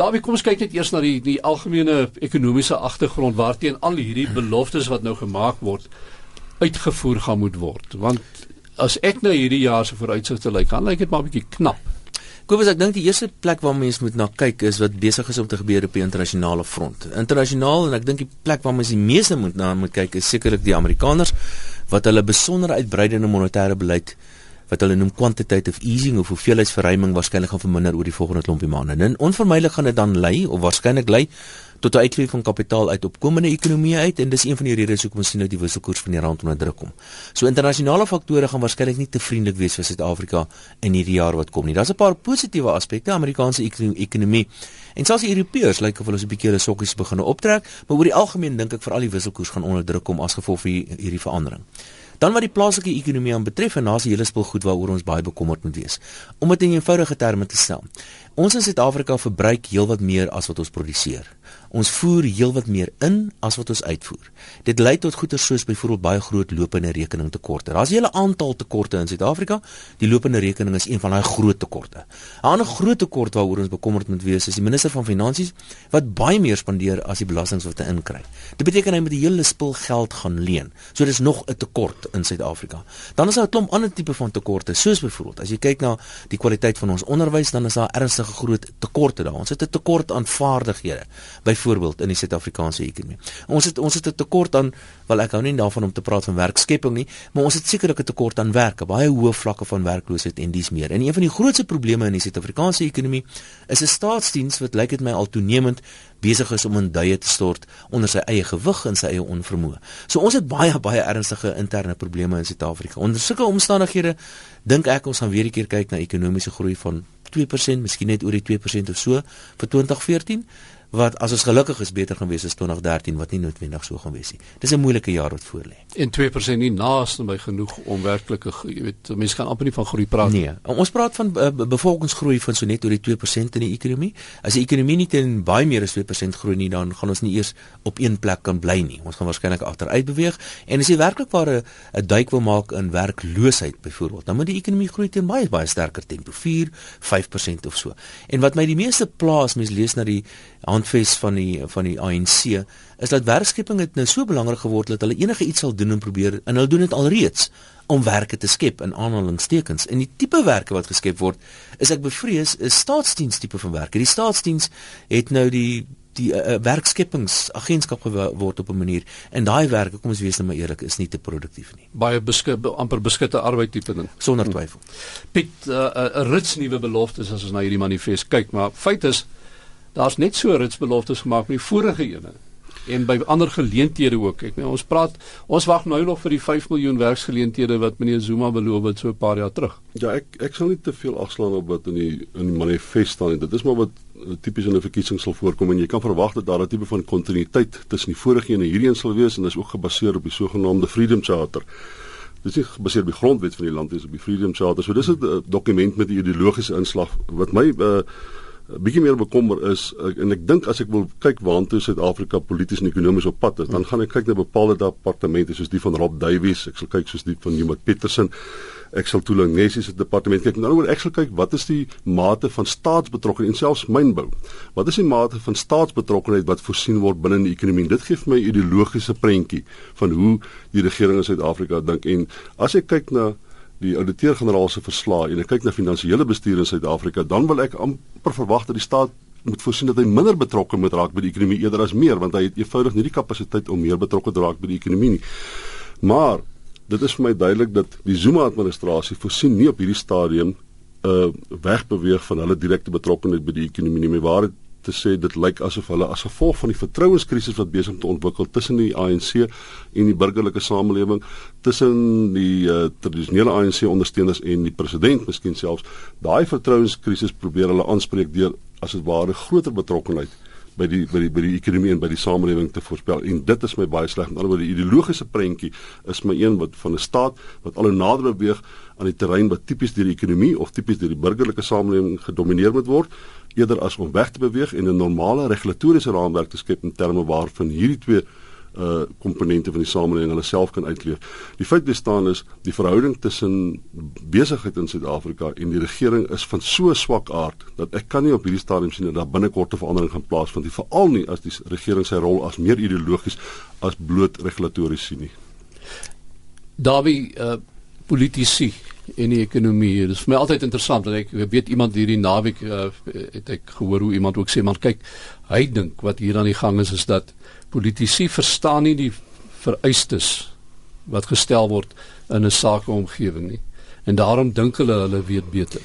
Daarby kom ons kyk net eers na die die algemene ekonomiese agtergrond waarteen al hierdie beloftes wat nou gemaak word uitgevoer gaan moet word. Want as ek nou hierdie jaar se vooruitsigte lyk, gaan lyk dit maar 'n bietjie knap. Kobus, ek dink die eerste plek waar mense moet na kyk is wat besig is om te gebeur op die internasionale front. Internasionaal en ek dink die plek waar mense die meeste moet na moet kyk is sekerlik die Amerikaners wat hulle besondere uitbreidende monetêre beleid wat hulle noem quantitative easing of hoeveelheidsverruiming waarskynlik gaan verminder oor die volgende klompie maande. En onvermydelik gaan dit dan lei of waarskynlik lei tot 'n uitvloei van kapitaal uit opkomende ekonomieë uit en dis een van die redes hoekom ons sien dat die wisselkoers van die rand onder druk kom. So internasionale faktore gaan waarskynlik nie te vriendelik wees vir Suid-Afrika in hierdie jaar wat kom nie. Daar's 'n paar positiewe aspekte Amerikaanse ekonomie en selfs die Europeërs lyk of hulle so 'n bietjie hulle sokkies begin optrek, maar oor die algemeen dink ek vir al die wisselkoers gaan onder druk kom as gevolg van hierdie verandering. Dan wat die plaaslike ekonomie aan betref en daar's 'n hele spul goed waaroor ons baie bekommerd moet wees. Om dit in eenvoudige terme te stel. Ons in Suid-Afrika verbruik heelwat meer as wat ons produseer. Ons voer heelwat meer in as wat ons uitvoer. Dit lei tot goeder soos byvoorbeeld baie groot lopende rekeningtekorte. Daar's 'n hele aantal tekorte in Suid-Afrika. Die lopende rekening is een van daai groot tekorte. 'n Ander groot tekort waaroor ons bekommerd moet wees is die minister van Finansies wat baie meer spandeer as die belastings wat hy inkry. Dit beteken hy moet die hele spul geld gaan leen. So dis nog 'n tekort in Suid-Afrika. Dan is daar 'n klomp ander tipe van tekorte, soos byvoorbeeld as jy kyk na die kwaliteit van ons onderwys, dan is daar ernstige groot tekorte daar. Ons het 'n tekort aan vaardighede, byvoorbeeld in die Suid-Afrikaanse ekonomie. Ons het ons het 'n tekort aan, wel ek hou nie daarvan om te praat van werkskepping nie, maar ons het sekerlik 'n tekort aan werk, baie hoë vlakke van werkloosheid en dies meer. En een van die grootste probleme in die Suid-Afrikaanse ekonomie is 'n staatsdiens wat lyk dit my al toenemend besig is om in duie te stort onder sy eie gewig en sy eie onvermoë. So ons het baie baie ernstige interne probleme in Suid-Afrika. Onder sulke omstandighede dink ek ons gaan weer 'n keer kyk na ekonomiese groei van 2%, miskien net oor die 2% of so vir 2014 wat as ons gelukkig is beter gaan wees as 2013 wat nie noodwendig so gaan wees nie. Dis 'n moeilike jaar wat voorlê. En 2% nie naaste by genoeg om werklik, jy weet, mense kan amper nie van groei praat nie. Nee, ons praat van uh, bevolkingsgroei van so net oor die 2% in die ekonomie. As die ekonomie nie teen baie meer as 2% groei nie, dan gaan ons nie eers op een plek kan bly nie. Ons gaan waarskynlik agteruit beweeg en as jy werklik waar 'n duik wil maak in werkloosheid byvoorbeeld, dan moet die ekonomie groei teen baie baie sterker tempo, 4, 5% of so. En wat my die meeste pla as mens lees na die handves van die van die ANC is dat werkskepping het nou so belangrik geword dat hulle enige iets sal doen en probeer en hulle doen dit alreeds om werke te skep in aanhalingstekens. En die tipe werke wat geskep word, is ek bevrees is staatsdiens tipe van werke. Die staatsdiens het nou die die uh, werkskepingsagentskap geword op 'n manier en daai werke, kom ons wees nou maar eerlik, is nie te produktief nie. Baie beskik amper beskitte arbeid tipe ding sonder twyfel. Piet, eh, 'n uh, uh, rits nuwe beloftes as ons na hierdie manifest kyk, maar feit is daar's net so ritsbeloftes gemaak met die vorige ene en by ander geleenthede ook. Ek meen ons praat ons wag nou nog vir die 5 miljoen werksgeleenthede wat meneer Zuma beloof het so 'n paar jaar terug. Ja, ek ek sal nie te veel agslaan op wat in die in die manifest staan nie. Dit is maar wat eh, tipies in 'n verkiesing sal voorkom en jy kan verwag dat daar 'n tipe van kontinuïteit tussen die vorige en hierdie een sal wees en dit is ook gebaseer op die sogenaamde Freedom Charter. Dit is gebaseer op die grondwet van die land, dis op die Freedom Charter. So dis 'n eh, dokument met 'n ideologiese inslag wat my uh, bietjie meer bekommer is en ek dink as ek wil kyk waantoe Suid-Afrika polities en ekonomies op pad is, dan gaan ek kyk na bepaalde departemente soos die van Rob Davies, ek sal kyk soos die van Juma Petersen, ek sal toelang Nessie se departement kyk. Nou ek sal kyk wat is die mate van staatsbetrokkenheid en selfs mynbou. Wat is die mate van staatsbetrokkenheid wat voorsien word binne die ekonomie? Dit gee vir my 'n ideologiese prentjie van hoe die regering in Suid-Afrika dink en as ek kyk na die ouditeur-generaal se verslae en ek kyk na finansiële bestuur in Suid-Afrika, dan wil ek amper verwag dat die staat moet voorsien dat hy minder betrokke moet raak by die ekonomie eerder as meer, want hy het eenvoudig nie die kapasiteit om meer betrokke te raak by die ekonomie nie. Maar dit is vir my duidelik dat die Zuma administrasie voorsien nie op hierdie stadium uh, wegbeweeg van hulle direkte betrokkeheid by die ekonomie nie. My waarheid te sê dit lyk asof hulle as gevolg van die vertrouenskrisis wat besig om te ontwikkel tussen die ANC en die burgerlike samelewing tussen die uh, tradisionele ANC ondersteuners en die president miskien selfs daai vertrouenskrisis probeer hulle aanspreek deur as dit ware groter betrokkenheid by die by die by die ekonomie en by die samelewing te voorspel en dit is my baie sleg. Die ander kant die ideologiese prentjie is my een wat van 'n staat wat al hoe nader beweeg aan die terrein wat tipies deur die ekonomie of tipies deur die burgerlike samelewing gedomeineer moet word eerder as om weg te beweeg en 'n normale regulatoriese raamwerk te skep in terme waarvan hierdie twee uh komponente van die samelewing hulle self kan uitleef. Die feit bestaan is die verhouding tussen besigheid in Suid-Afrika en die regering is van so swak aard dat ek kan nie op hierdie stadium sien dat daar binnekort 'n verandering gaan plaasvind nie, veral nie as die regering sy rol as meer ideologies as bloot regulatories sien nie. Daarby uh politici en die ekonomie. Dit is vir my altyd interessant dat ek weet iemand hierdie naweek uh, het ek gehoor hoe iemand ook sê man kyk, hy dink wat hier aan die gang is is dat politici verstaan nie die vereistes wat gestel word in 'n sakeomgewing nie. En daarom dink hulle hulle weet beter.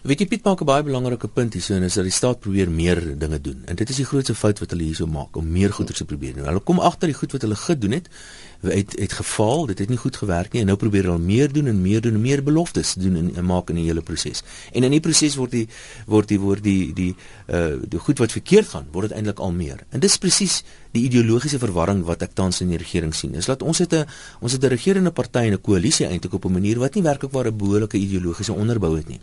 Weet jy Piet maak 'n baie belangrike punt hierso en is dat die staat probeer meer dinge doen. En dit is die grootste fout wat hulle hierso maak om meer goeder te probeer doen. Hulle kom agter die goed wat hulle gedoen het het het gefaal, dit het nie goed gewerk nie en nou probeer hulle meer doen en meer doen en meer beloftes doen en, en maak in die hele proses. En in die proses word die word die word die die uh die goed wat verkeerd gaan, word dit eintlik al meer. En dis presies die ideologiese verwarring wat ek tans in die regering sien. Is dat ons het 'n ons het 'n regerende party en 'n koalisie eintlik op 'n manier wat nie werklik waar 'n behoorlike ideologiese onderbou het nie.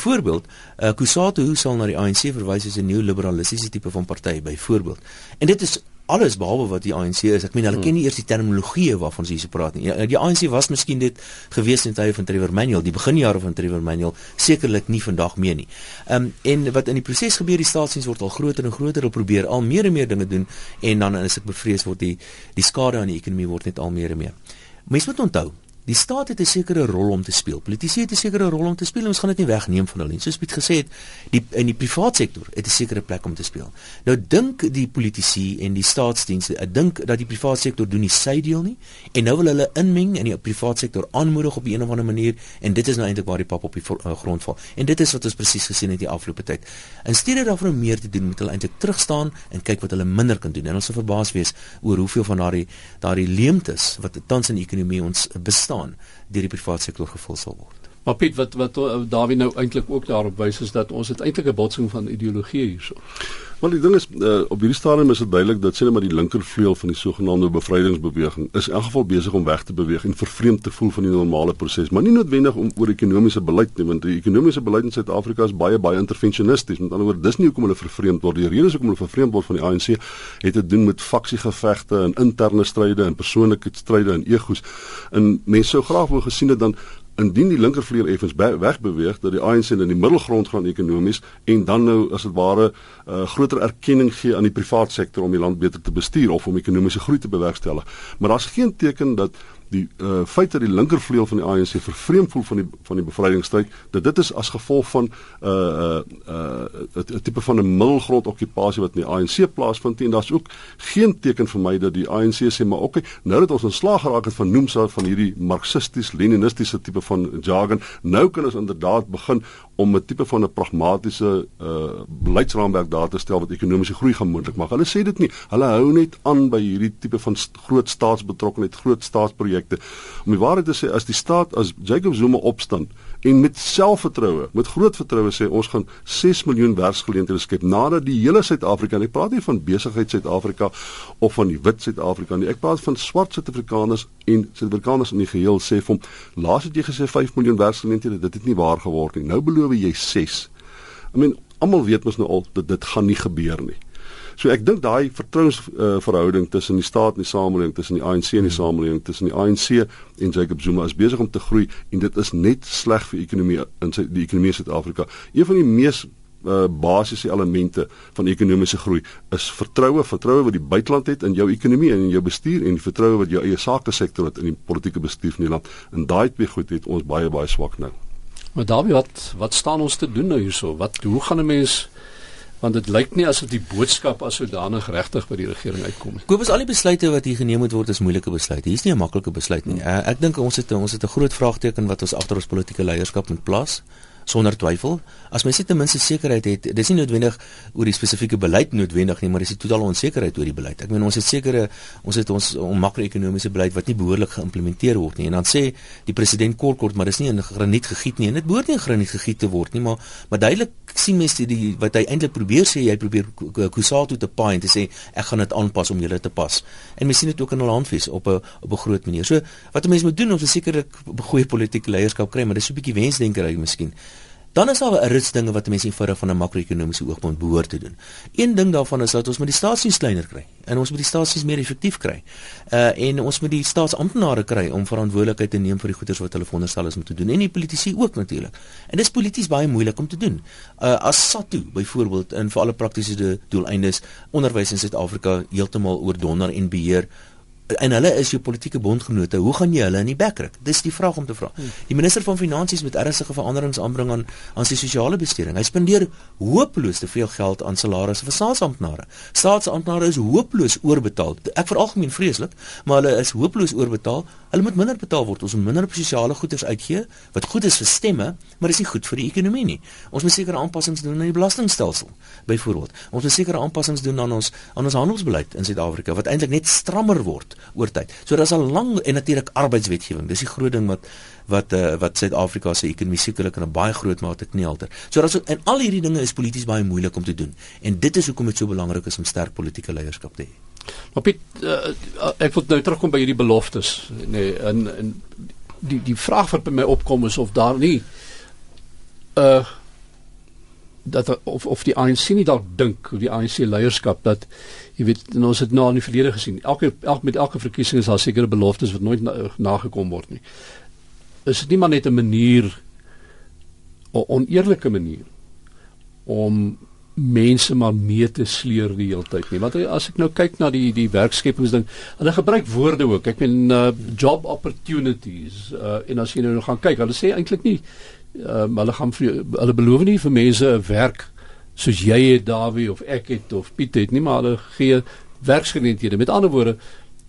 Byvoorbeeld, uh Kusatu sal na die ANC verwys as 'n nuwe-liberalistiese tipe van party byvoorbeeld. En dit is alles behalwe wat die ANC is. Ek meen hulle hmm. ken nie eers die terminologie waarvan ons hier praat nie. Ja, die ANC was miskien dit gewees in tye van Trevor Manuel, die beginjare van Trevor Manuel, sekerlik nie vandag meer nie. Ehm um, en wat in die proses gebeur, die staatsdiens word al groter en groter, hulle probeer al meer en meer dinge doen en dan is ek bevrees word die die skade aan die ekonomie word net al meer en meer. Mense moet onthou, Die staat het 'n sekere rol om te speel. Politici het 'n sekere rol om te speel. Ons gaan dit nie wegneem van hulle nie. Soos Piet gesê het, die in die privaat sektor het 'n sekere plek om te speel. Nou dink die politici en die staatsdienste, ek dink dat die privaat sektor doen nie sy deel nie en nou wil hulle inmeng in die privaat sektor aanmoedig op 'n of ander manier en dit is nou eintlik waar die pap op die uh, grond val. En dit is wat ons presies gesien het die afgelope tyd. In steede daarvan om meer te doen, moet hulle eintlik terug staan en kyk wat hulle minder kan doen. En ons sal verbaas wees oor hoeveel van daardie daardie leemtes wat tans in die ekonomie ons bestaan bestaan deur die private sektor gevul sal word. Maar Piet wat wat Dawie nou eintlik ook daarop wys is dat ons het eintlik 'n botsing van ideologie hierso. Wel die ding is uh, op hierdie stadium is dit duidelik dat sê net maar die linkervleuel van die sogenaamde bevrydingsbeweging is in elk geval besig om weg te beweeg en vervreemd te voel van die normale proses, maar nie noodwendig om oor ekonomiese beleid nie, want die ekonomiese beleid in Suid-Afrika is baie baie intervensionisties. Met ander woorde, dis nie hoekom hulle vervreemd word. Die rede is hoekom hulle vervreemd word van die ANC het te doen met faksiegevegte en interne stryde en persoonlike stryde en egos. En mense sou graag wou gesien het dan indien die linkervleuel effens wegbeweeg dat die ANC in die middelgrond gaan ekonomies en dan nou as dit ware uh, groter erkenning gee aan die private sektor om die land beter te bestuur of om ekonomiese groei te bewerkstellig. Maar daar's geen teken dat die uh, feit dat die linkervleuel van die ANC vervreem voel van die van die bevrydingsstryd dat dit is as gevolg van 'n uh, 'n uh, 'n tipe van 'n middelgrond okupasie wat in die ANC plaasvind en daar's ook geen teken vir my dat die ANC sê maar okay nou dat ons ontslaag geraak het van noemsa van hierdie marxisties leninistiese tipe van jargon nou kan ons inderdaad begin om 'n tipe van 'n pragmatiese uh, beleidsraamwerk daar te stel wat ekonomiese groei gaan moontlik maak. Hulle sê dit nie. Hulle hou net aan by hierdie tipe van st groot staatsbetrokkenheid, groot staatsprojekte projekte. Om die waarheid te sê, as die staat as Jacob Zuma opstaan en met selfvertroue, met groot vertroue sê ons gaan 6 miljoen werksgeleenthede skep nadat die hele Suid-Afrika, en ek praat nie van besigheid Suid-Afrika of van die wit Suid-Afrika nie. Ek praat van swart Suid-Afrikaners en Suid-Afrikaners in die geheel sê vir hom, laas het jy gesê 5 miljoen werksgeleenthede, dit het nie waar geword nie. Nou beloof jy 6. I mean, almal weet mos nou al dat dit gaan nie gebeur nie. So ek dink daai vertrouensverhouding uh, tussen die staat en die samelewing, tussen die ANC en die samelewing, tussen die ANC en Jacob Zuma is besig om te groei en dit is net sleg vir ekonomie in sy die ekonomie in Suid-Afrika. Een van die mees uh, basiese elemente van ekonomiese groei is vertroue, vertroue wat die buiteland het in jou ekonomie en in jou bestuur en die vertroue wat jou eie sake sektor het in die politieke bestuur van die land. En daai twee goed het ons baie baie swak nou. Maar Dawie, wat wat staan ons te doen nou hierso? Wat hoe gaan 'n mens want dit lyk nie asof die boodskap as sodanig regtig by die regering uitkom nie. Kobus al die besluite wat hier geneem moet word is moeilike besluite. Hier's nie 'n maklike besluit nie. Hmm. Ek dink ons het ons het 'n groot vraagteken wat ons agter ons politieke leierskap moet plaas sonder twyfel. As mens net ten minste sekerheid het, dis nie noodwendig oor die spesifieke beleid noodwendig nie, maar dis die totale onsekerheid oor die beleid. Ek meen ons het sekere ons het ons makro-ekonomiese beleid wat nie behoorlik geïmplementeer word nie. En dan sê die president kort kort, maar dis nie in graniet gegiet nie. En dit behoort nie in graniet gegiet te word nie, maar maar duidelik sien mense die, die wat hy eintlik probeer sê, hy probeer Kusatu te paai en te sê ek gaan dit aanpas om julle te pas. En mens sien dit ook in hulle handves op 'n op 'n groot manier. So wat 'n mens moet doen om sekerlik goeie politieke leierskap kry, maar dis 'n bietjie wensdenkerry miskien dan is daar 'n rits dinge wat mense eenvoudig van 'n makro-ekonomiese oogpunt behoort te doen. Een ding daarvan is dat ons met die staatsdiens kleiner kry en ons moet die staatsdiens meer effektief kry. Uh en ons moet die staatsamptenare kry om verantwoordelikheid te neem vir die goederes wat hulle veronderstel is om te doen en die politici ook natuurlik. En dit is polities baie moeilik om te doen. Uh as SATU byvoorbeeld in vir alle praktiese doeleindes onderwys in Suid-Afrika heeltemal oordonder en beheer en hulle is jou politieke bondgenote. Hoe gaan jy hulle in die bek ruk? Dis die vraag om te vra. Hmm. Die minister van finansies moet ernstige veranderings aanbring aan aan sy sosiale besteding. Hy spandeer hopeloos te veel geld aan salarisse vir staatsamptenare. Staatsamptenare is hopeloos oorbetaal. Ek veralgemeen vreeslik, maar hulle is hopeloos oorbetaal. Hulle moet minder betaal word. Ons moet minder op sosiale goederes uitgee wat goed is vir stemme, maar is nie goed vir die ekonomie nie. Ons moet sekere aanpassings doen aan die belastingstelsel. Byvoorbeeld, ons moet sekere aanpassings doen aan ons aan ons handelsbeleid in Suid-Afrika wat eintlik net strammer word oor tyd. So daar's 'n lang en natuurlik arbeidswetgewing. Dis die groot ding wat wat uh, wat Suid-Afrika se ekonomie sekerlik in 'n baie groot mate kneelter. So daar's en al hierdie dinge is polities baie moeilik om te doen. En dit is hoekom dit so belangrik is om sterk politieke leierskap te hê. Maar Piet, uh, ek wil nou terugkom by hierdie beloftes, nê, nee, en en die die vraag wat by my opkom is of daar nie uh dat of of die ANC nie dalk dink hoe die ANC leierskap dat jy weet ons het nou in die verlede gesien elke elke met elke verkiesing is daar sekere beloftes wat nooit na, nagekom word nie. Is dit nie maar net 'n manier 'n oneerlike manier om mense maar mee te sleur die hele tyd nie? Want as ek nou kyk na die die werkskepingsding hulle gebruik woorde ook. Ek meen uh, job opportunities uh, en as jy nou gaan kyk hulle sê eintlik nie um, hulle gaan vir hulle beloof nie vir mense 'n werk soos jy het Dawie of ek het of Piet het nie maar hulle gee werksgeleenthede met ander woorde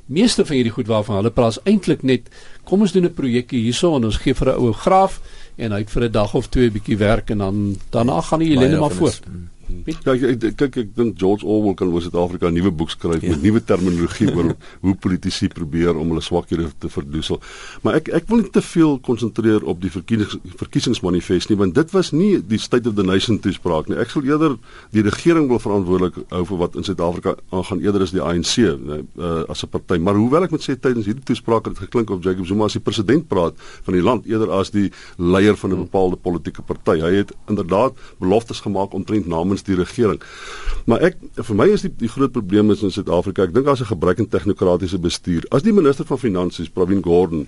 meeste van hierdie goed waarvan hulle praat eintlik net kom ons doen 'n projekkie hierso en ons gee vir 'n ou graaf en hy het vir 'n dag of twee 'n bietjie werk en dan daarna gaan die ellende maar voort. Is, Ja, ek kyk ek, ek dink George Orwell kan oor Suid-Afrika 'n nuwe boek skryf ja. met nuwe terminologie oor hoe politici probeer om hulle swakhede te verdoesel. Maar ek ek wil nie te veel konsentreer op die verkiesings verkiesingsmanifest nie want dit was nie die state of the nation toespraak nie. Ek sal eerder die regering wil verantwoordelik hou vir wat in Suid-Afrika aangaan eerder as die ANC nee, uh, as 'n party. Maar hoewel ek moet sê tydens hierdie toespraak het geklink of Jacob Zuma as die president praat van die land eerder as die leier van 'n bepaalde politieke party. Hy het inderdaad beloftes gemaak omtrent namens namens die regering. Maar ek vir my is die die groot probleem is in Suid-Afrika. Ek dink daar's 'n gebrek aan tegnokratiese bestuur. As die minister van finansies, Pravin Gordhan,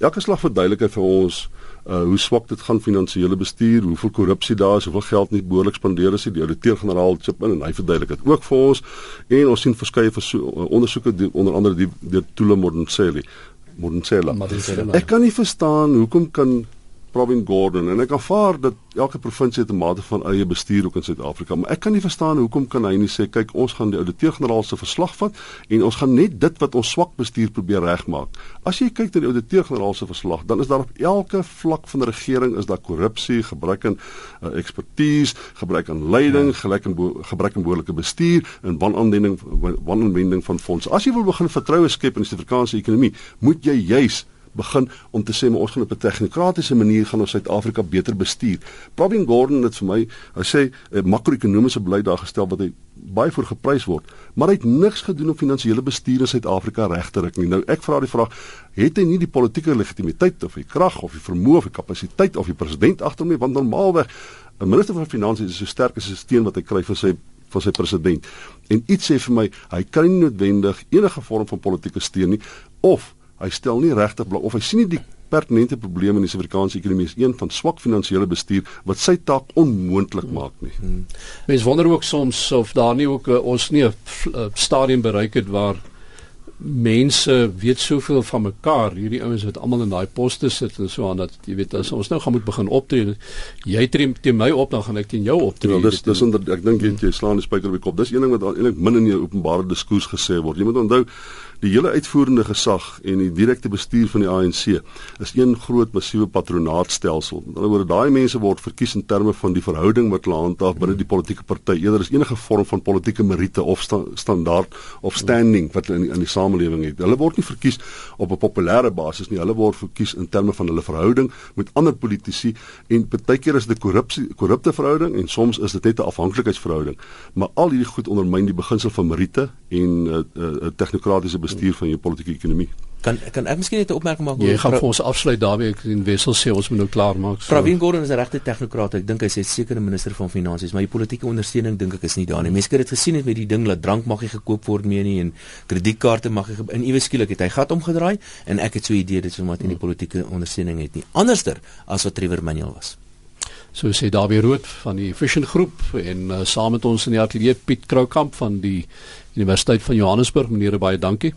elke slag verduidelik hy vir ons uh hoe swak dit gaan finansiële bestuur, hoeveel korrupsie daar is, hoeveel geld nie behoorlik spandeer is nie. Die ouditeur-generaal chip in en hy verduidelik dit ook vir ons. En ons sien verskeie ondersoeke onder andere die deur Tule Modensela. Modensela. Ek kan nie verstaan hoekom kan Pravin Gordhan en ek aanvaar dat elke provinsie het 'n mate van eie bestuur ook in Suid-Afrika, maar ek kan nie verstaan hoekom kan hy nie sê kyk ons gaan die ouditeur-generaal se verslag vat en ons gaan net dit wat ons swak bestuur probeer regmaak. As jy kyk na die ouditeur-generaal se verslag, dan is daar op elke vlak van die regering is daar korrupsie, gebrek aan uh, ekspertise, gebrek aan leiding, ja. gebrek aan gebrek aan behoorlike bestuur en wananwending wananwending van fondse. As jy wil begin vertroue skep in die Suid-Afrikaanse ekonomie, moet jy juis begin om te sê maar ons gaan op 'n tegnokratiese manier gaan ons Suid-Afrika beter bestuur. Pravin Gordhan het vir my, hy sê 'n makro-ekonomiese beleid daar gestel wat hy baie voor geprys word, maar hy het niks gedoen om finansiële bestuur in Suid-Afrika reg te ruk nie. Nou ek vra die vraag, het hy nie die politieke legitimiteit of die krag of die vermoë of die kapasiteit of die president agter hom nie want normaalweg 'n minister van finansies is so sterk as 'n steen wat hy kry vir sy van sy president. En iets sê vir my, hy kan nie noodwendig enige vorm van politieke steun nie of hy stel nie regtig belang of hy sien nie die pertinente probleme in die Suid-Afrikaanse ekonomie is een van swak finansiële bestuur wat sy taak onmoontlik maak nie. Hmm. Mens wonder ook soms of daar nie ook uh, ons nie 'n uh, stadium bereik het waar mense weet soveel van mekaar. Hierdie ouens wat almal in daai poste sit en so aan dat jy weet as ons nou gaan moet begin optree jy tree teen my op dan gaan ek teen jou optree ja, dis dis onder ek dink jy, jy slaan die spyker op die kop. Dis een ding wat eintlik min in die openbare diskurs gesê word. Jy moet onthou Die hele uitvoerende gesag en die direkte bestuur van die ANC is een groot massiewe patronaatstelsel. Met ander woorde, daai mense word verkies in terme van die verhouding wat hulle handhaaf binne die politieke party eerder as enige vorm van politieke meriete of sta standaard of standing wat hulle in, in die samelewing het. Hulle word nie verkies op 'n populêre basis nie. Hulle word verkies in terme van hulle verhouding met ander politici en baie keer is dit 'n korrupsie korrupte verhouding en soms is dit net 'n afhanklikheidsverhouding. Maar al hierdie goed ondermyn die beginsel van meriete en 'n uh, uh, uh, tegnokratiese bestuur van jou politieke ekonomie. Kan kan ek miskien net 'n opmerking maak oor Jy gaan vir ons afsluit daarmee ek en Wessel sê ons moet nou klaar maak. So. Pravin Gordhan is 'n regte tegnokraat. Ek dink hy sê sekere minister van finansies, maar die politieke ondersteuning dink ek is nie daar nie. Mense het dit gesien het met die ding dat drank mag nie gekoop word meer nie en kredietkaarte mag nie in iewes skielik het hy gat omgedraai en ek het so 'n idee dit is omdat hy nie politieke ondersteuning het nie. Anderster as wat Trevor Manuel was. So sê Dawie Rood van die Vision Groep en uh, saam met ons in die ateljee Piet Kroukamp van die Universiteit van Johannesburg. Meneer baie dankie.